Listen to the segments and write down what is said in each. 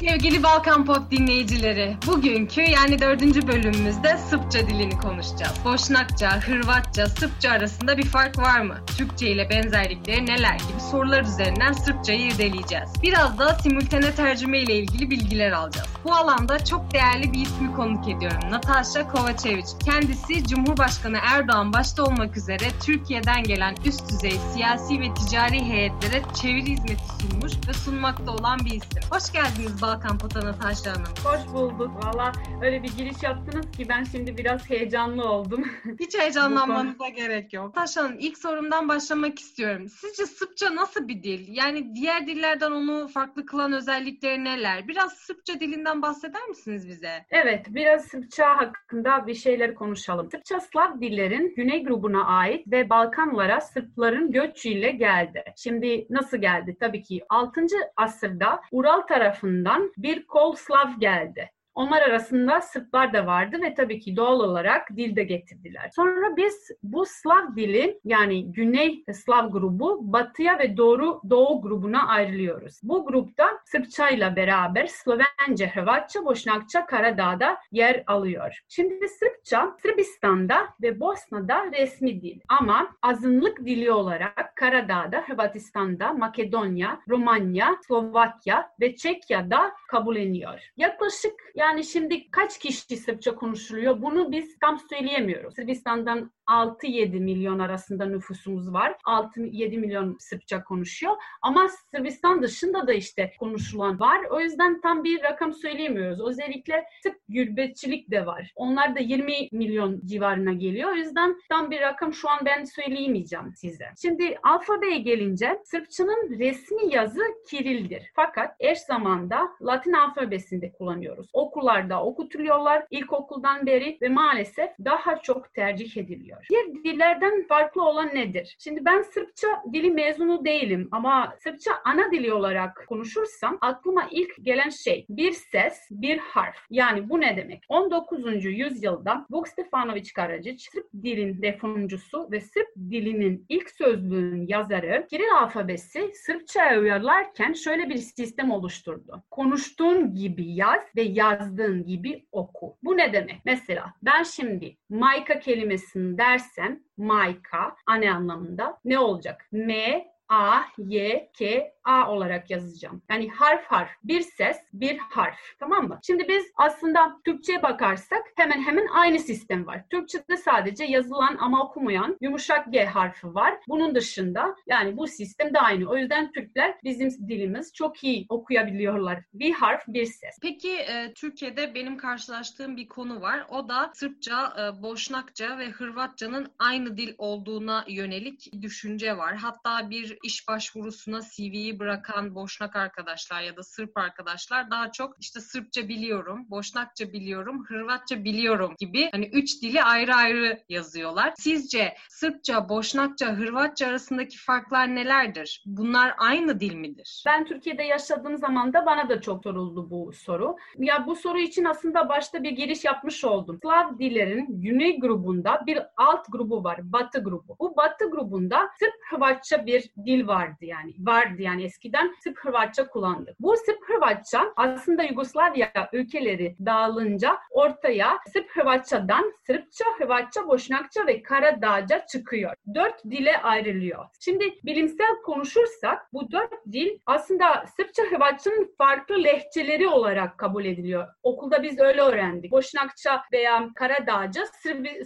Sevgili Balkan Pop dinleyicileri, bugünkü yani dördüncü bölümümüzde Sırpça dilini konuşacağız. Boşnakça, Hırvatça, Sırpça arasında bir fark var mı? Türkçe ile benzerlikleri neler gibi sorular üzerinden Sırpçayı irdeleyeceğiz. Biraz da simultane tercüme ile ilgili bilgiler alacağız. Bu alanda çok değerli bir ismi konuk ediyorum. Natasha Kovacevic. Kendisi Cumhurbaşkanı Erdoğan başta olmak üzere Türkiye'den gelen üst düzey siyasi ve ticari heyetlere çeviri hizmeti sunmuş ve sunmakta olan bir isim. Hoş geldiniz Balkan Pota Natasha Hanım. Hoş bulduk. Valla öyle bir giriş yaptınız ki ben şimdi biraz heyecanlı oldum. Hiç heyecanlanmanıza gerek yok. Natasha Hanım ilk sorumdan başlamak istiyorum. Sizce Sırpça nasıl bir dil? Yani diğer dillerden onu farklı kılan özellikleri neler? Biraz Sırpça dilinden bahseder misiniz bize? Evet, biraz Sırpça hakkında bir şeyler konuşalım. Sırpça Slav dillerin Güney grubuna ait ve Balkanlara Sırpların göçüyle geldi. Şimdi nasıl geldi? Tabii ki 6. asırda Ural tarafından bir kol Slav geldi. Onlar arasında Sırplar da vardı ve tabii ki doğal olarak dil de getirdiler. Sonra biz bu Slav dili yani Güney Slav grubu Batıya ve Doğu, Doğu grubuna ayrılıyoruz. Bu grupta Sırpça ile beraber Slovence, Hırvatça, Boşnakça, Karadağ'da yer alıyor. Şimdi Sırpça Sırbistan'da ve Bosna'da resmi dil ama azınlık dili olarak Karadağ'da, Hırvatistan'da, Makedonya, Romanya, Slovakya ve Çekya'da kabulleniyor. Yaklaşık yani şimdi kaç kişi Sırpça konuşuluyor bunu biz tam söyleyemiyoruz. Sırbistan'dan 6-7 milyon arasında nüfusumuz var. 6-7 milyon Sırpça konuşuyor. Ama Sırbistan dışında da işte konuşulan var. O yüzden tam bir rakam söyleyemiyoruz. Özellikle Sırp gürbetçilik de var. Onlar da 20 milyon civarına geliyor. O yüzden tam bir rakam şu an ben söyleyemeyeceğim size. Şimdi alfabeye gelince Sırpçanın resmi yazı Kiril'dir. Fakat eş zamanda Latin alfabesinde kullanıyoruz. Okullarda okutuluyorlar ilkokuldan beri ve maalesef daha çok tercih ediliyor. Diğer dillerden farklı olan nedir? Şimdi ben Sırpça dili mezunu değilim ama Sırpça ana dili olarak konuşursam aklıma ilk gelen şey bir ses, bir harf. Yani bu ne demek? 19. yüzyılda Vuk Stefanović Karadžić Sırp dilin defoncusu ve Sırp dilinin ilk sözlüğün yazarı Kiril alfabesi Sırpça'ya uyarlarken şöyle bir sistem oluşturdu. Konuştuğun gibi yaz ve yazdığın gibi oku. Bu ne demek? Mesela ben şimdi Mayka kelimesini dersem Mayka anne anlamında ne olacak? M A, Y, K, A olarak yazacağım. Yani harf harf. Bir ses, bir harf. Tamam mı? Şimdi biz aslında Türkçe'ye bakarsak hemen hemen aynı sistem var. Türkçe'de sadece yazılan ama okumayan yumuşak G harfi var. Bunun dışında yani bu sistem de aynı. O yüzden Türkler bizim dilimiz çok iyi okuyabiliyorlar. Bir harf, bir ses. Peki e, Türkiye'de benim karşılaştığım bir konu var. O da Sırpça, e, Boşnakça ve Hırvatça'nın aynı dil olduğuna yönelik düşünce var. Hatta bir iş başvurusuna CV'yi bırakan Boşnak arkadaşlar ya da Sırp arkadaşlar daha çok işte Sırpça biliyorum, Boşnakça biliyorum, Hırvatça biliyorum gibi hani üç dili ayrı ayrı yazıyorlar. Sizce Sırpça, Boşnakça, Hırvatça arasındaki farklar nelerdir? Bunlar aynı dil midir? Ben Türkiye'de yaşadığım zaman da bana da çok soruldu bu soru. Ya bu soru için aslında başta bir giriş yapmış oldum. Slav dillerin Güney grubunda bir alt grubu var, Batı grubu. Bu Batı grubunda Sırp Hırvatça bir dil vardı yani. Vardı yani eskiden Sırp Hırvatça kullandık. Bu Sırp Hırvatça aslında Yugoslavya ülkeleri dağılınca ortaya Sırp Hırvatçadan Sırpça, Hırvatça, Boşnakça ve Karadağca çıkıyor. Dört dile ayrılıyor. Şimdi bilimsel konuşursak bu dört dil aslında Sırpça, Hırvatça'nın farklı lehçeleri olarak kabul ediliyor. Okulda biz öyle öğrendik. Boşnakça veya Karadağca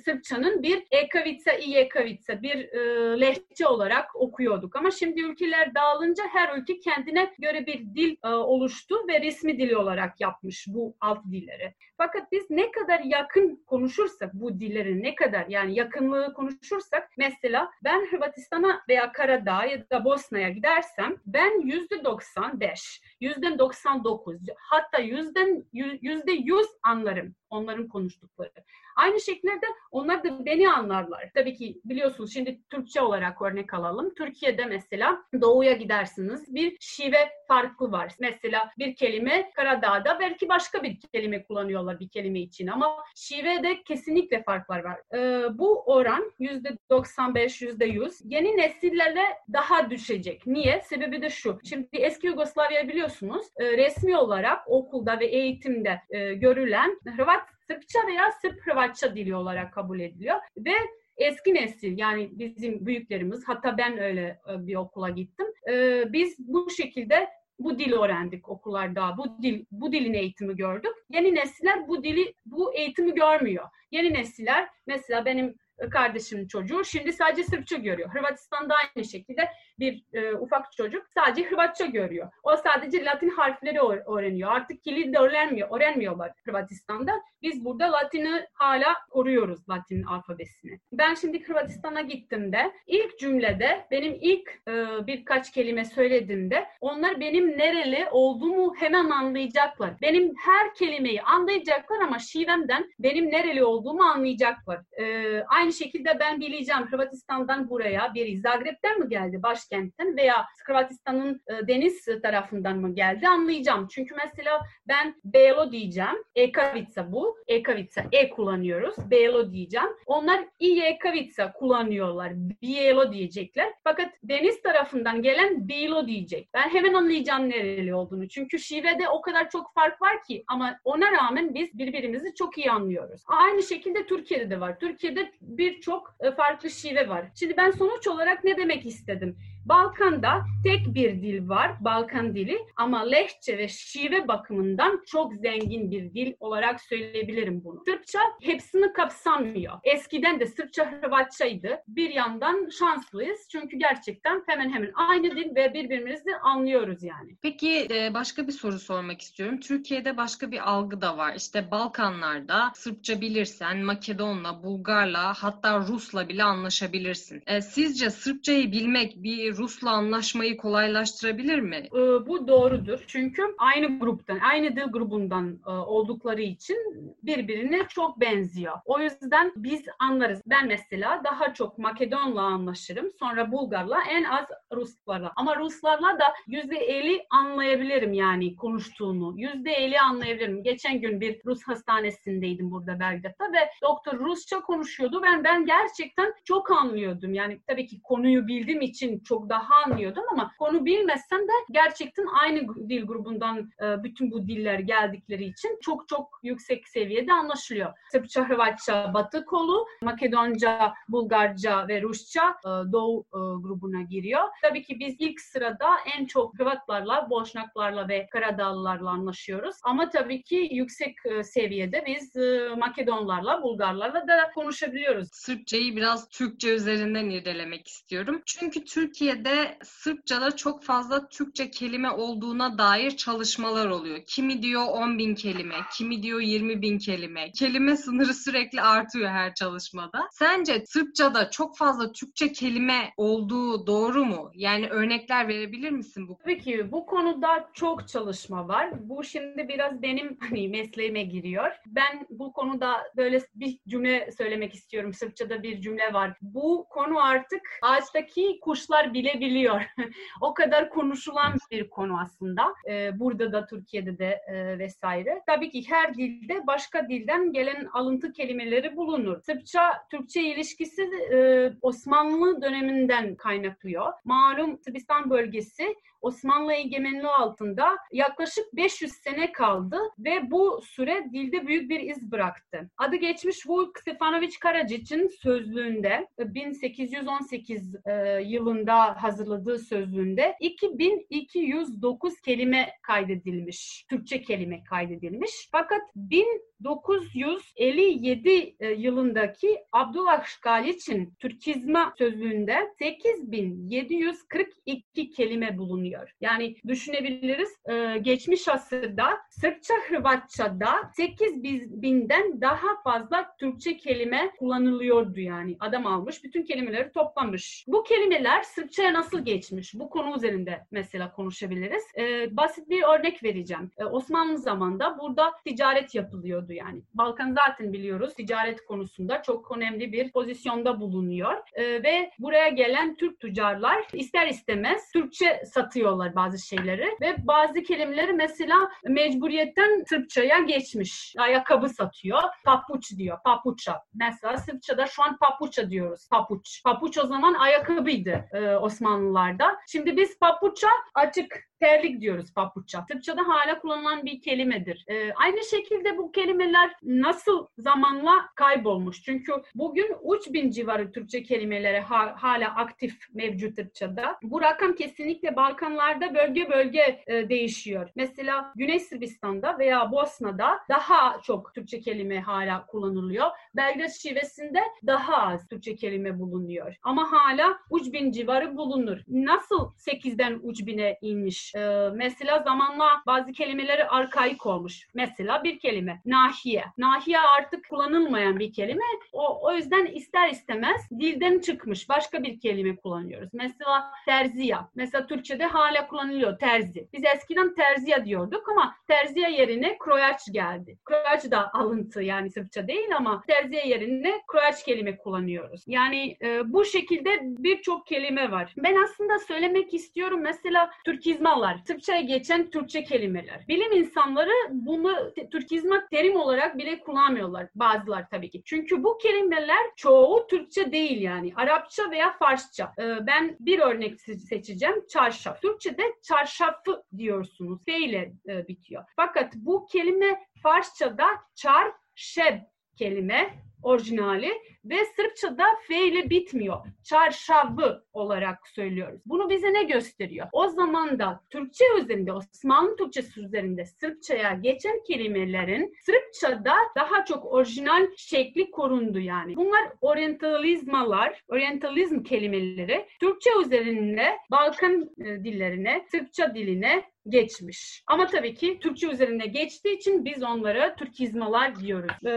Sırpça'nın bir Ekavica, İyekavica bir e, lehçe olarak okuyorduk. Ama şimdi ülkeler dağılınca her ülke kendine göre bir dil e, oluştu ve resmi dili olarak yapmış bu alt dilleri. Fakat biz ne kadar yakın konuşursak bu dilleri ne kadar yani yakınlığı konuşursak mesela ben Hırvatistan'a veya Karadağ ya da Bosna'ya gidersem ben yüzde 95, yüzde 99 hatta yüzde yüzde 100 anlarım onların konuştukları. Aynı şekilde onlar da beni anlarlar. Tabii ki biliyorsunuz şimdi Türkçe olarak örnek alalım. Türkiye'de mesela doğuya gidersiniz bir şive farklı var. Mesela bir kelime Karadağ'da belki başka bir kelime kullanıyorlar bir kelime için ama şivede kesinlikle farklar var. Ee, bu oran %95, %100 yeni nesillerle daha düşecek. Niye? Sebebi de şu. Şimdi eski Yugoslavya biliyorsunuz e, resmi olarak okulda ve eğitimde e, görülen Hırvat Sırpça veya Sırp Hırvatça dili olarak kabul ediliyor ve eski nesil yani bizim büyüklerimiz hatta ben öyle e, bir okula gittim. E, biz bu şekilde bu dili öğrendik okullarda. Bu dil bu dilin eğitimi gördük. Yeni nesiller bu dili bu eğitimi görmüyor. Yeni nesiller mesela benim kardeşimin çocuğu şimdi sadece Sırpça görüyor. Hırvatistan'da aynı şekilde bir e, ufak çocuk sadece Hırvatça görüyor. O sadece Latin harfleri öğreniyor. Artık kilit de öğrenmiyor, öğrenmiyorlar Hırvatistan'da. Biz burada Latin'i hala koruyoruz Latin alfabesini. Ben şimdi Hırvatistan'a gittiğimde ilk cümlede benim ilk e, birkaç kelime söylediğimde onlar benim nereli olduğumu hemen anlayacaklar. Benim her kelimeyi anlayacaklar ama şivemden benim nereli olduğumu anlayacaklar. E, şekilde ben bileceğim Hırvatistan'dan buraya biri Zagreb'den mi geldi başkentten veya Hırvatistan'ın e, deniz tarafından mı geldi anlayacağım. Çünkü mesela ben Belo diyeceğim. Ekavica bu. Ekavica E kullanıyoruz. Belo diyeceğim. Onlar i Ekavica kullanıyorlar. Bielo diyecekler. Fakat deniz tarafından gelen Bilo diyecek. Ben hemen anlayacağım nereli olduğunu. Çünkü şivede o kadar çok fark var ki ama ona rağmen biz birbirimizi çok iyi anlıyoruz. Aynı şekilde Türkiye'de de var. Türkiye'de birçok e, farklı şive var. Şimdi ben sonuç olarak ne demek istedim? Balkan'da tek bir dil var, Balkan dili ama lehçe ve şive bakımından çok zengin bir dil olarak söyleyebilirim bunu. Sırpça hepsini kapsamıyor. Eskiden de Sırpça Hırvatçaydı. Bir yandan şanslıyız çünkü gerçekten hemen hemen aynı dil ve birbirimizi anlıyoruz yani. Peki e, başka bir soru sormak istiyorum. Türkiye'de başka bir algı da var. İşte Balkanlarda Sırpça bilirsen Makedonla, Bulgarla hatta Rusla bile anlaşabilirsin. E, sizce Sırpçayı bilmek bir Rus'la anlaşmayı kolaylaştırabilir mi? Ee, bu doğrudur. Çünkü aynı gruptan, aynı dil grubundan e, oldukları için birbirine çok benziyor. O yüzden biz anlarız. Ben mesela daha çok Makedonla anlaşırım. Sonra Bulgarla, en az Ruslarla. Ama Ruslarla da %50 anlayabilirim yani konuştuğunu. %50 anlayabilirim. Geçen gün bir Rus hastanesindeydim burada Belgrad'da ve doktor Rusça konuşuyordu. Ben ben gerçekten çok anlıyordum. Yani tabii ki konuyu bildiğim için çok çok daha anlıyordum ama konu bilmezsem de gerçekten aynı dil grubundan e, bütün bu diller geldikleri için çok çok yüksek seviyede anlaşılıyor. Sırpça, Hırvatça batı kolu, Makedonca, Bulgarca ve Rusça e, doğu e, grubuna giriyor. Tabii ki biz ilk sırada en çok Hırvatlarla, Boşnaklarla ve Karadağlılarla anlaşıyoruz. Ama tabii ki yüksek seviyede biz Makedonlarla, Bulgarlarla da konuşabiliyoruz. Sırpçayı biraz Türkçe üzerinden irdelemek istiyorum. Çünkü Türkiye Türkiye'de Sırpçada çok fazla Türkçe kelime olduğuna dair çalışmalar oluyor. Kimi diyor 10 bin kelime, kimi diyor 20 bin kelime. Kelime sınırı sürekli artıyor her çalışmada. Sence Sırpçada çok fazla Türkçe kelime olduğu doğru mu? Yani örnekler verebilir misin bu? Tabii ki bu konuda çok çalışma var. Bu şimdi biraz benim hani mesleğime giriyor. Ben bu konuda böyle bir cümle söylemek istiyorum. Sırpçada bir cümle var. Bu konu artık ağaçtaki kuşlar bilebiliyor. o kadar konuşulan bir konu aslında. Ee, burada da Türkiye'de de e, vesaire. Tabii ki her dilde başka dilden gelen alıntı kelimeleri bulunur. Sırpça Türkçe ilişkisi e, Osmanlı döneminden kaynaklıyor. Malum Sırbistan bölgesi Osmanlı egemenliği altında yaklaşık 500 sene kaldı ve bu süre dilde büyük bir iz bıraktı. Adı geçmiş Vuk Stefanovic Karacic'in sözlüğünde 1818 e, yılında hazırladığı sözlüğünde 2209 kelime kaydedilmiş. Türkçe kelime kaydedilmiş. Fakat 1957 e, yılındaki Abdullah Galiç'in Türkizma sözlüğünde 8742 kelime bulunuyor kullanılıyor. Yani düşünebiliriz e, geçmiş asırda Sırpça Hırvatça'da 8 binden daha fazla Türkçe kelime kullanılıyordu yani. Adam almış bütün kelimeleri toplamış. Bu kelimeler Sırpçaya nasıl geçmiş? Bu konu üzerinde mesela konuşabiliriz. E, basit bir örnek vereceğim. E, Osmanlı zamanında burada ticaret yapılıyordu yani. Balkan zaten biliyoruz ticaret konusunda çok önemli bir pozisyonda bulunuyor. E, ve buraya gelen Türk tüccarlar ister istemez Türkçe satıyor unutuyorlar bazı şeyleri ve bazı kelimeleri mesela mecburiyetten Sırpçaya geçmiş. Ayakkabı satıyor, papuç diyor, papuça. Mesela Sırpçada şu an papuça diyoruz, papuç. Papuç o zaman ayakkabıydı e, Osmanlılarda. Şimdi biz papuça açık terlik diyoruz papuça. Sırpçada hala kullanılan bir kelimedir. Ee, aynı şekilde bu kelimeler nasıl zamanla kaybolmuş? Çünkü bugün 3000 civarı Türkçe kelimeleri ha, hala aktif mevcut Sırpçada. Bu rakam kesinlikle Balkanlarda bölge bölge e, değişiyor. Mesela Güney Sırbistan'da veya Bosna'da daha çok Türkçe kelime hala kullanılıyor. Belgrad şivesinde daha az Türkçe kelime bulunuyor. Ama hala 3000 civarı bulunur. Nasıl 8'den 3000'e inmiş e, mesela zamanla bazı kelimeleri arkaik olmuş. Mesela bir kelime nahiye. Nahiye artık kullanılmayan bir kelime. O, o yüzden ister istemez dilden çıkmış. Başka bir kelime kullanıyoruz. Mesela terziya. Mesela Türkçe'de hala kullanılıyor terzi. Biz eskiden terziya diyorduk ama terziya yerine kroyaç geldi. Kroyaç da alıntı yani Sırpça değil ama terziya yerine kroyaç kelime kullanıyoruz. Yani e, bu şekilde birçok kelime var. Ben aslında söylemek istiyorum mesela Türkizmal kelimeler, Türkçe'ye geçen Türkçe kelimeler. Bilim insanları bunu Türkizma terim olarak bile kullanmıyorlar. Bazılar tabii ki. Çünkü bu kelimeler çoğu Türkçe değil yani. Arapça veya Farsça. Ee, ben bir örnek seçeceğim. Çarşaf. Türkçe'de çarşafı diyorsunuz. F ile e, bitiyor. Fakat bu kelime Farsça'da çar, şeb kelime orijinali ve Sırpçada F ile bitmiyor. Çarşavı olarak söylüyoruz. Bunu bize ne gösteriyor? O zaman da Türkçe üzerinde, Osmanlı Türkçesi üzerinde Sırpçaya geçen kelimelerin Sırpçada daha çok orijinal şekli korundu yani. Bunlar orientalizmalar, orientalizm kelimeleri Türkçe üzerinde Balkan e, dillerine, Sırpça diline geçmiş. Ama tabii ki Türkçe üzerinde geçtiği için biz onlara Türkizmalar diyoruz. Ee,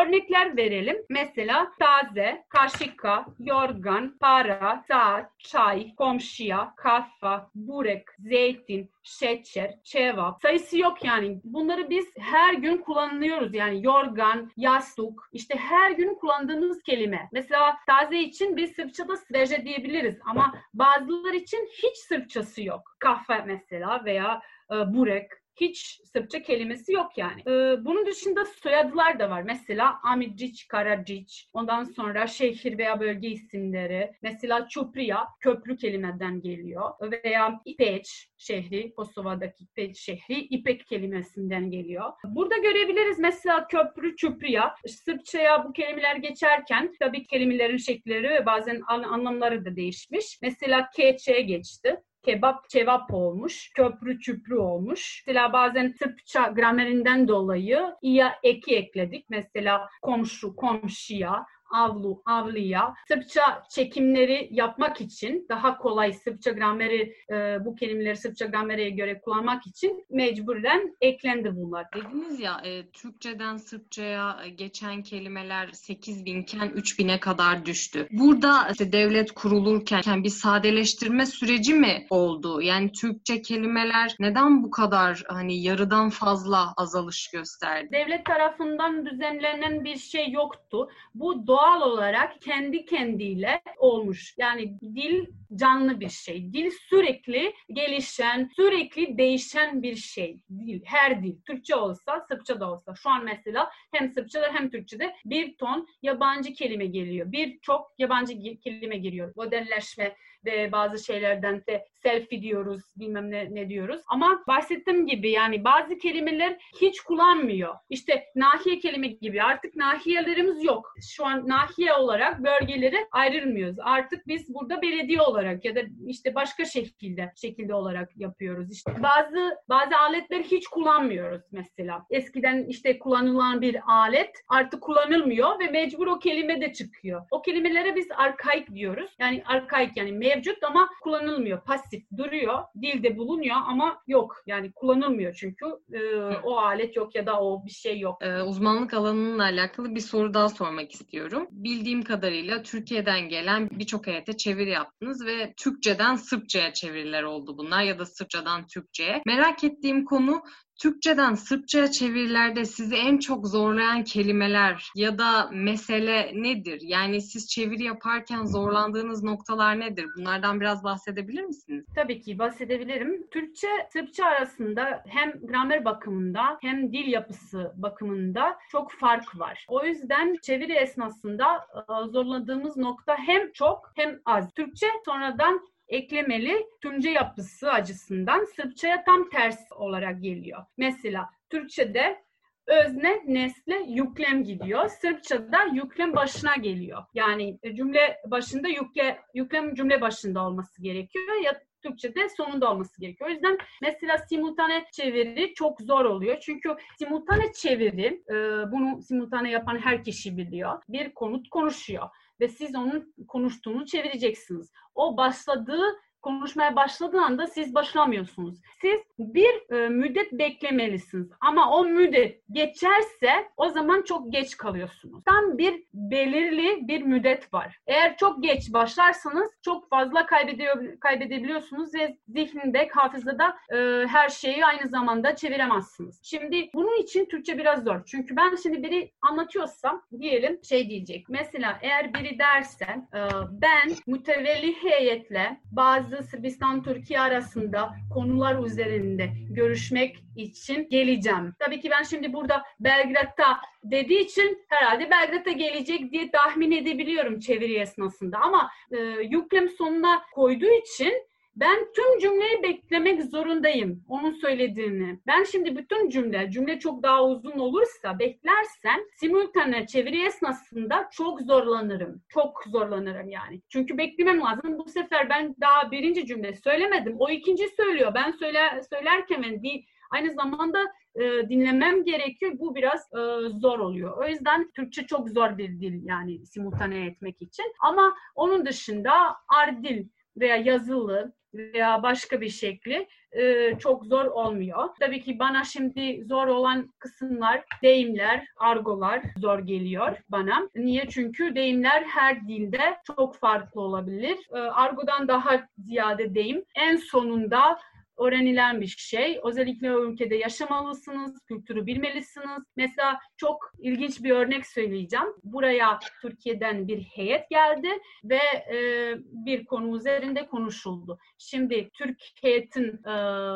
örnekler verelim. Mesela taze, kaşika, yorgan, para, saat, çay, komşuya, kafa, burek, zeytin, şeker, cevap. Sayısı yok yani. Bunları biz her gün kullanıyoruz. Yani yorgan, yastık, işte her gün kullandığımız kelime. Mesela taze için biz Sırpçada sveje diyebiliriz ama bazılar için hiç Sırpçası yok. Kahve mesela veya e, burek, hiç Sırpça kelimesi yok yani. Ee, bunun dışında soyadlar da var. Mesela Amidžić, Karadžić, ondan sonra şehir veya bölge isimleri. Mesela Çupriya, köprü kelimeden geliyor. Veya İpeç şehri, Kosova'daki İpeç şehri, İpek kelimesinden geliyor. Burada görebiliriz mesela köprü, Çupriya. Sırpçaya bu kelimeler geçerken tabii kelimelerin şekilleri ve bazen anlamları da değişmiş. Mesela Keçe'ye geçti kebap cevap olmuş, köprü çüprü olmuş. Mesela bazen Sırpça gramerinden dolayı iya eki ekledik. Mesela komşu, komşuya, avlu, avlıya. Sırpça çekimleri yapmak için daha kolay Sırpça grameri e, bu kelimeleri Sırpça grameriye göre kullanmak için mecburen eklendi bunlar. Dediniz ya e, Türkçeden Sırpçaya geçen kelimeler 8 binken 3 bine kadar düştü. Burada işte devlet kurulurken bir sadeleştirme süreci mi oldu? Yani Türkçe kelimeler neden bu kadar hani yarıdan fazla azalış gösterdi? Devlet tarafından düzenlenen bir şey yoktu. Bu doğal olarak kendi kendiyle olmuş. Yani dil canlı bir şey. Dil sürekli gelişen, sürekli değişen bir şey. Dil, her dil. Türkçe olsa, Sırpça da olsa. Şu an mesela hem Sırpçada hem Türkçede bir ton yabancı kelime geliyor. Birçok yabancı kelime giriyor. Modelleşme ve bazı şeylerden de selfie diyoruz, bilmem ne, ne diyoruz. Ama bahsettiğim gibi yani bazı kelimeler hiç kullanmıyor. İşte nahiye kelime gibi artık nahiyelerimiz yok. Şu an nahiye olarak bölgeleri ayrılmıyoruz. Artık biz burada belediye olarak ya da işte başka şekilde şekilde olarak yapıyoruz. İşte bazı bazı aletler hiç kullanmıyoruz mesela. Eskiden işte kullanılan bir alet artık kullanılmıyor ve mecbur o kelime de çıkıyor. O kelimelere biz arkaik diyoruz. Yani arkaik yani mevcut ama kullanılmıyor. Pasif duruyor. Dilde bulunuyor ama yok. Yani kullanılmıyor çünkü e, o alet yok ya da o bir şey yok. Ee, uzmanlık alanınla alakalı bir soru daha sormak istiyorum. Bildiğim kadarıyla Türkiye'den gelen birçok heyete çeviri yaptınız ve Türkçeden Sırpçaya çeviriler oldu bunlar ya da Sırpçadan Türkçe'ye. Merak ettiğim konu Türkçeden Sırpçaya çevirilerde sizi en çok zorlayan kelimeler ya da mesele nedir? Yani siz çeviri yaparken zorlandığınız noktalar nedir? Bunlardan biraz bahsedebilir misiniz? Tabii ki bahsedebilirim. Türkçe, Sırpça arasında hem gramer bakımında hem dil yapısı bakımında çok fark var. O yüzden çeviri esnasında e, zorladığımız nokta hem çok hem az. Türkçe sonradan eklemeli tümce yapısı açısından Sırpçaya tam ters olarak geliyor. Mesela Türkçe'de özne, nesne, yüklem gidiyor. Sırpçada yüklem başına geliyor. Yani cümle başında yükle, yüklem cümle başında olması gerekiyor ya Türkçe'de sonunda olması gerekiyor. O yüzden mesela simultane çeviri çok zor oluyor. Çünkü simultane çeviri, e, bunu simultane yapan her kişi biliyor. Bir konut konuşuyor ve siz onun konuştuğunu çevireceksiniz. O başladığı konuşmaya başladığı anda siz başlamıyorsunuz. Siz bir e, müddet beklemelisiniz. Ama o müddet geçerse o zaman çok geç kalıyorsunuz. Tam bir belirli bir müddet var. Eğer çok geç başlarsanız çok fazla kaybediyor, kaybedebiliyorsunuz ve zihninde, hafızada e, her şeyi aynı zamanda çeviremezsiniz. Şimdi bunun için Türkçe biraz zor. Çünkü ben şimdi biri anlatıyorsam diyelim şey diyecek. Mesela eğer biri derse e, ben mütevelli heyetle bazı bazı Sırbistan-Türkiye arasında konular üzerinde görüşmek için geleceğim. Tabii ki ben şimdi burada Belgrad'da dediği için herhalde Belgrad'a gelecek diye tahmin edebiliyorum çeviri esnasında. Ama e, yüklem sonuna koyduğu için ben tüm cümleyi beklemek zorundayım onun söylediğini. Ben şimdi bütün cümle, cümle çok daha uzun olursa beklersem simultane çeviri esnasında çok zorlanırım. Çok zorlanırım yani. Çünkü beklemem lazım. Bu sefer ben daha birinci cümle söylemedim. O ikinci söylüyor. Ben söyle, söylerken ben bir aynı zamanda e, dinlemem gerekiyor. Bu biraz e, zor oluyor. O yüzden Türkçe çok zor bir dil yani simultane etmek için. Ama onun dışında ardil veya yazılı veya başka bir şekli e, çok zor olmuyor. Tabii ki bana şimdi zor olan kısımlar deyimler, argolar zor geliyor bana. Niye? Çünkü deyimler her dilde çok farklı olabilir. E, argodan daha ziyade deyim. En sonunda öğrenilen bir şey. Özellikle o ülkede yaşamalısınız, kültürü bilmelisiniz. Mesela çok ilginç bir örnek söyleyeceğim. Buraya Türkiye'den bir heyet geldi ve e, bir konu üzerinde konuşuldu. Şimdi Türk heyetin e,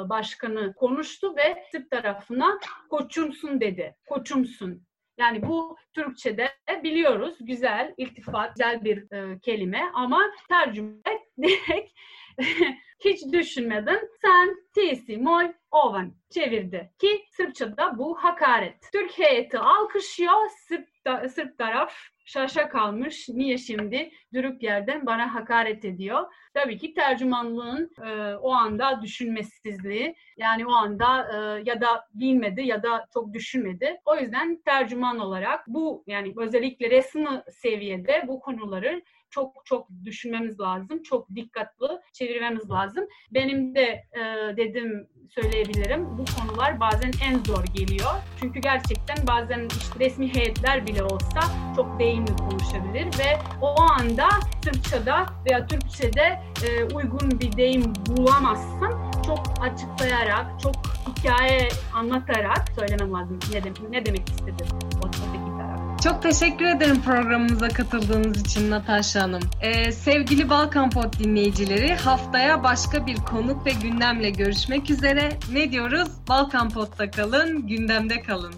başkanı konuştu ve Sırp tarafına koçumsun dedi. Koçumsun. Yani bu Türkçe'de biliyoruz güzel, iltifat, güzel bir e, kelime ama tercüme direkt hiç düşünmeden sen tisi mol ovan çevirdi ki Sırpçada bu hakaret. Türk heyeti alkışlıyor, Sırp, da, Sırp taraf şaşa kalmış. Niye şimdi dürük yerden bana hakaret ediyor? Tabii ki tercümanlığın e, o anda düşünmesizliği yani o anda e, ya da bilmedi ya da çok düşünmedi. O yüzden tercüman olarak bu yani özellikle resmi seviyede bu konuları çok çok düşünmemiz lazım. Çok dikkatli çevirmemiz lazım. Benim de e, dedim söyleyebilirim. Bu konular bazen en zor geliyor. Çünkü gerçekten bazen işte resmi heyetler bile olsa çok deyimli konuşabilir ve o anda Sırpçada veya Türkçe'de e, uygun bir deyim bulamazsın. Çok açıklayarak, çok hikaye anlatarak söylemem lazım ne, de, ne demek istedi oradaki çok teşekkür ederim programımıza katıldığınız için Natasha Hanım. Ee, sevgili Balkan Pod dinleyicileri haftaya başka bir konuk ve gündemle görüşmek üzere. Ne diyoruz? Balkan Pod'da kalın, gündemde kalın.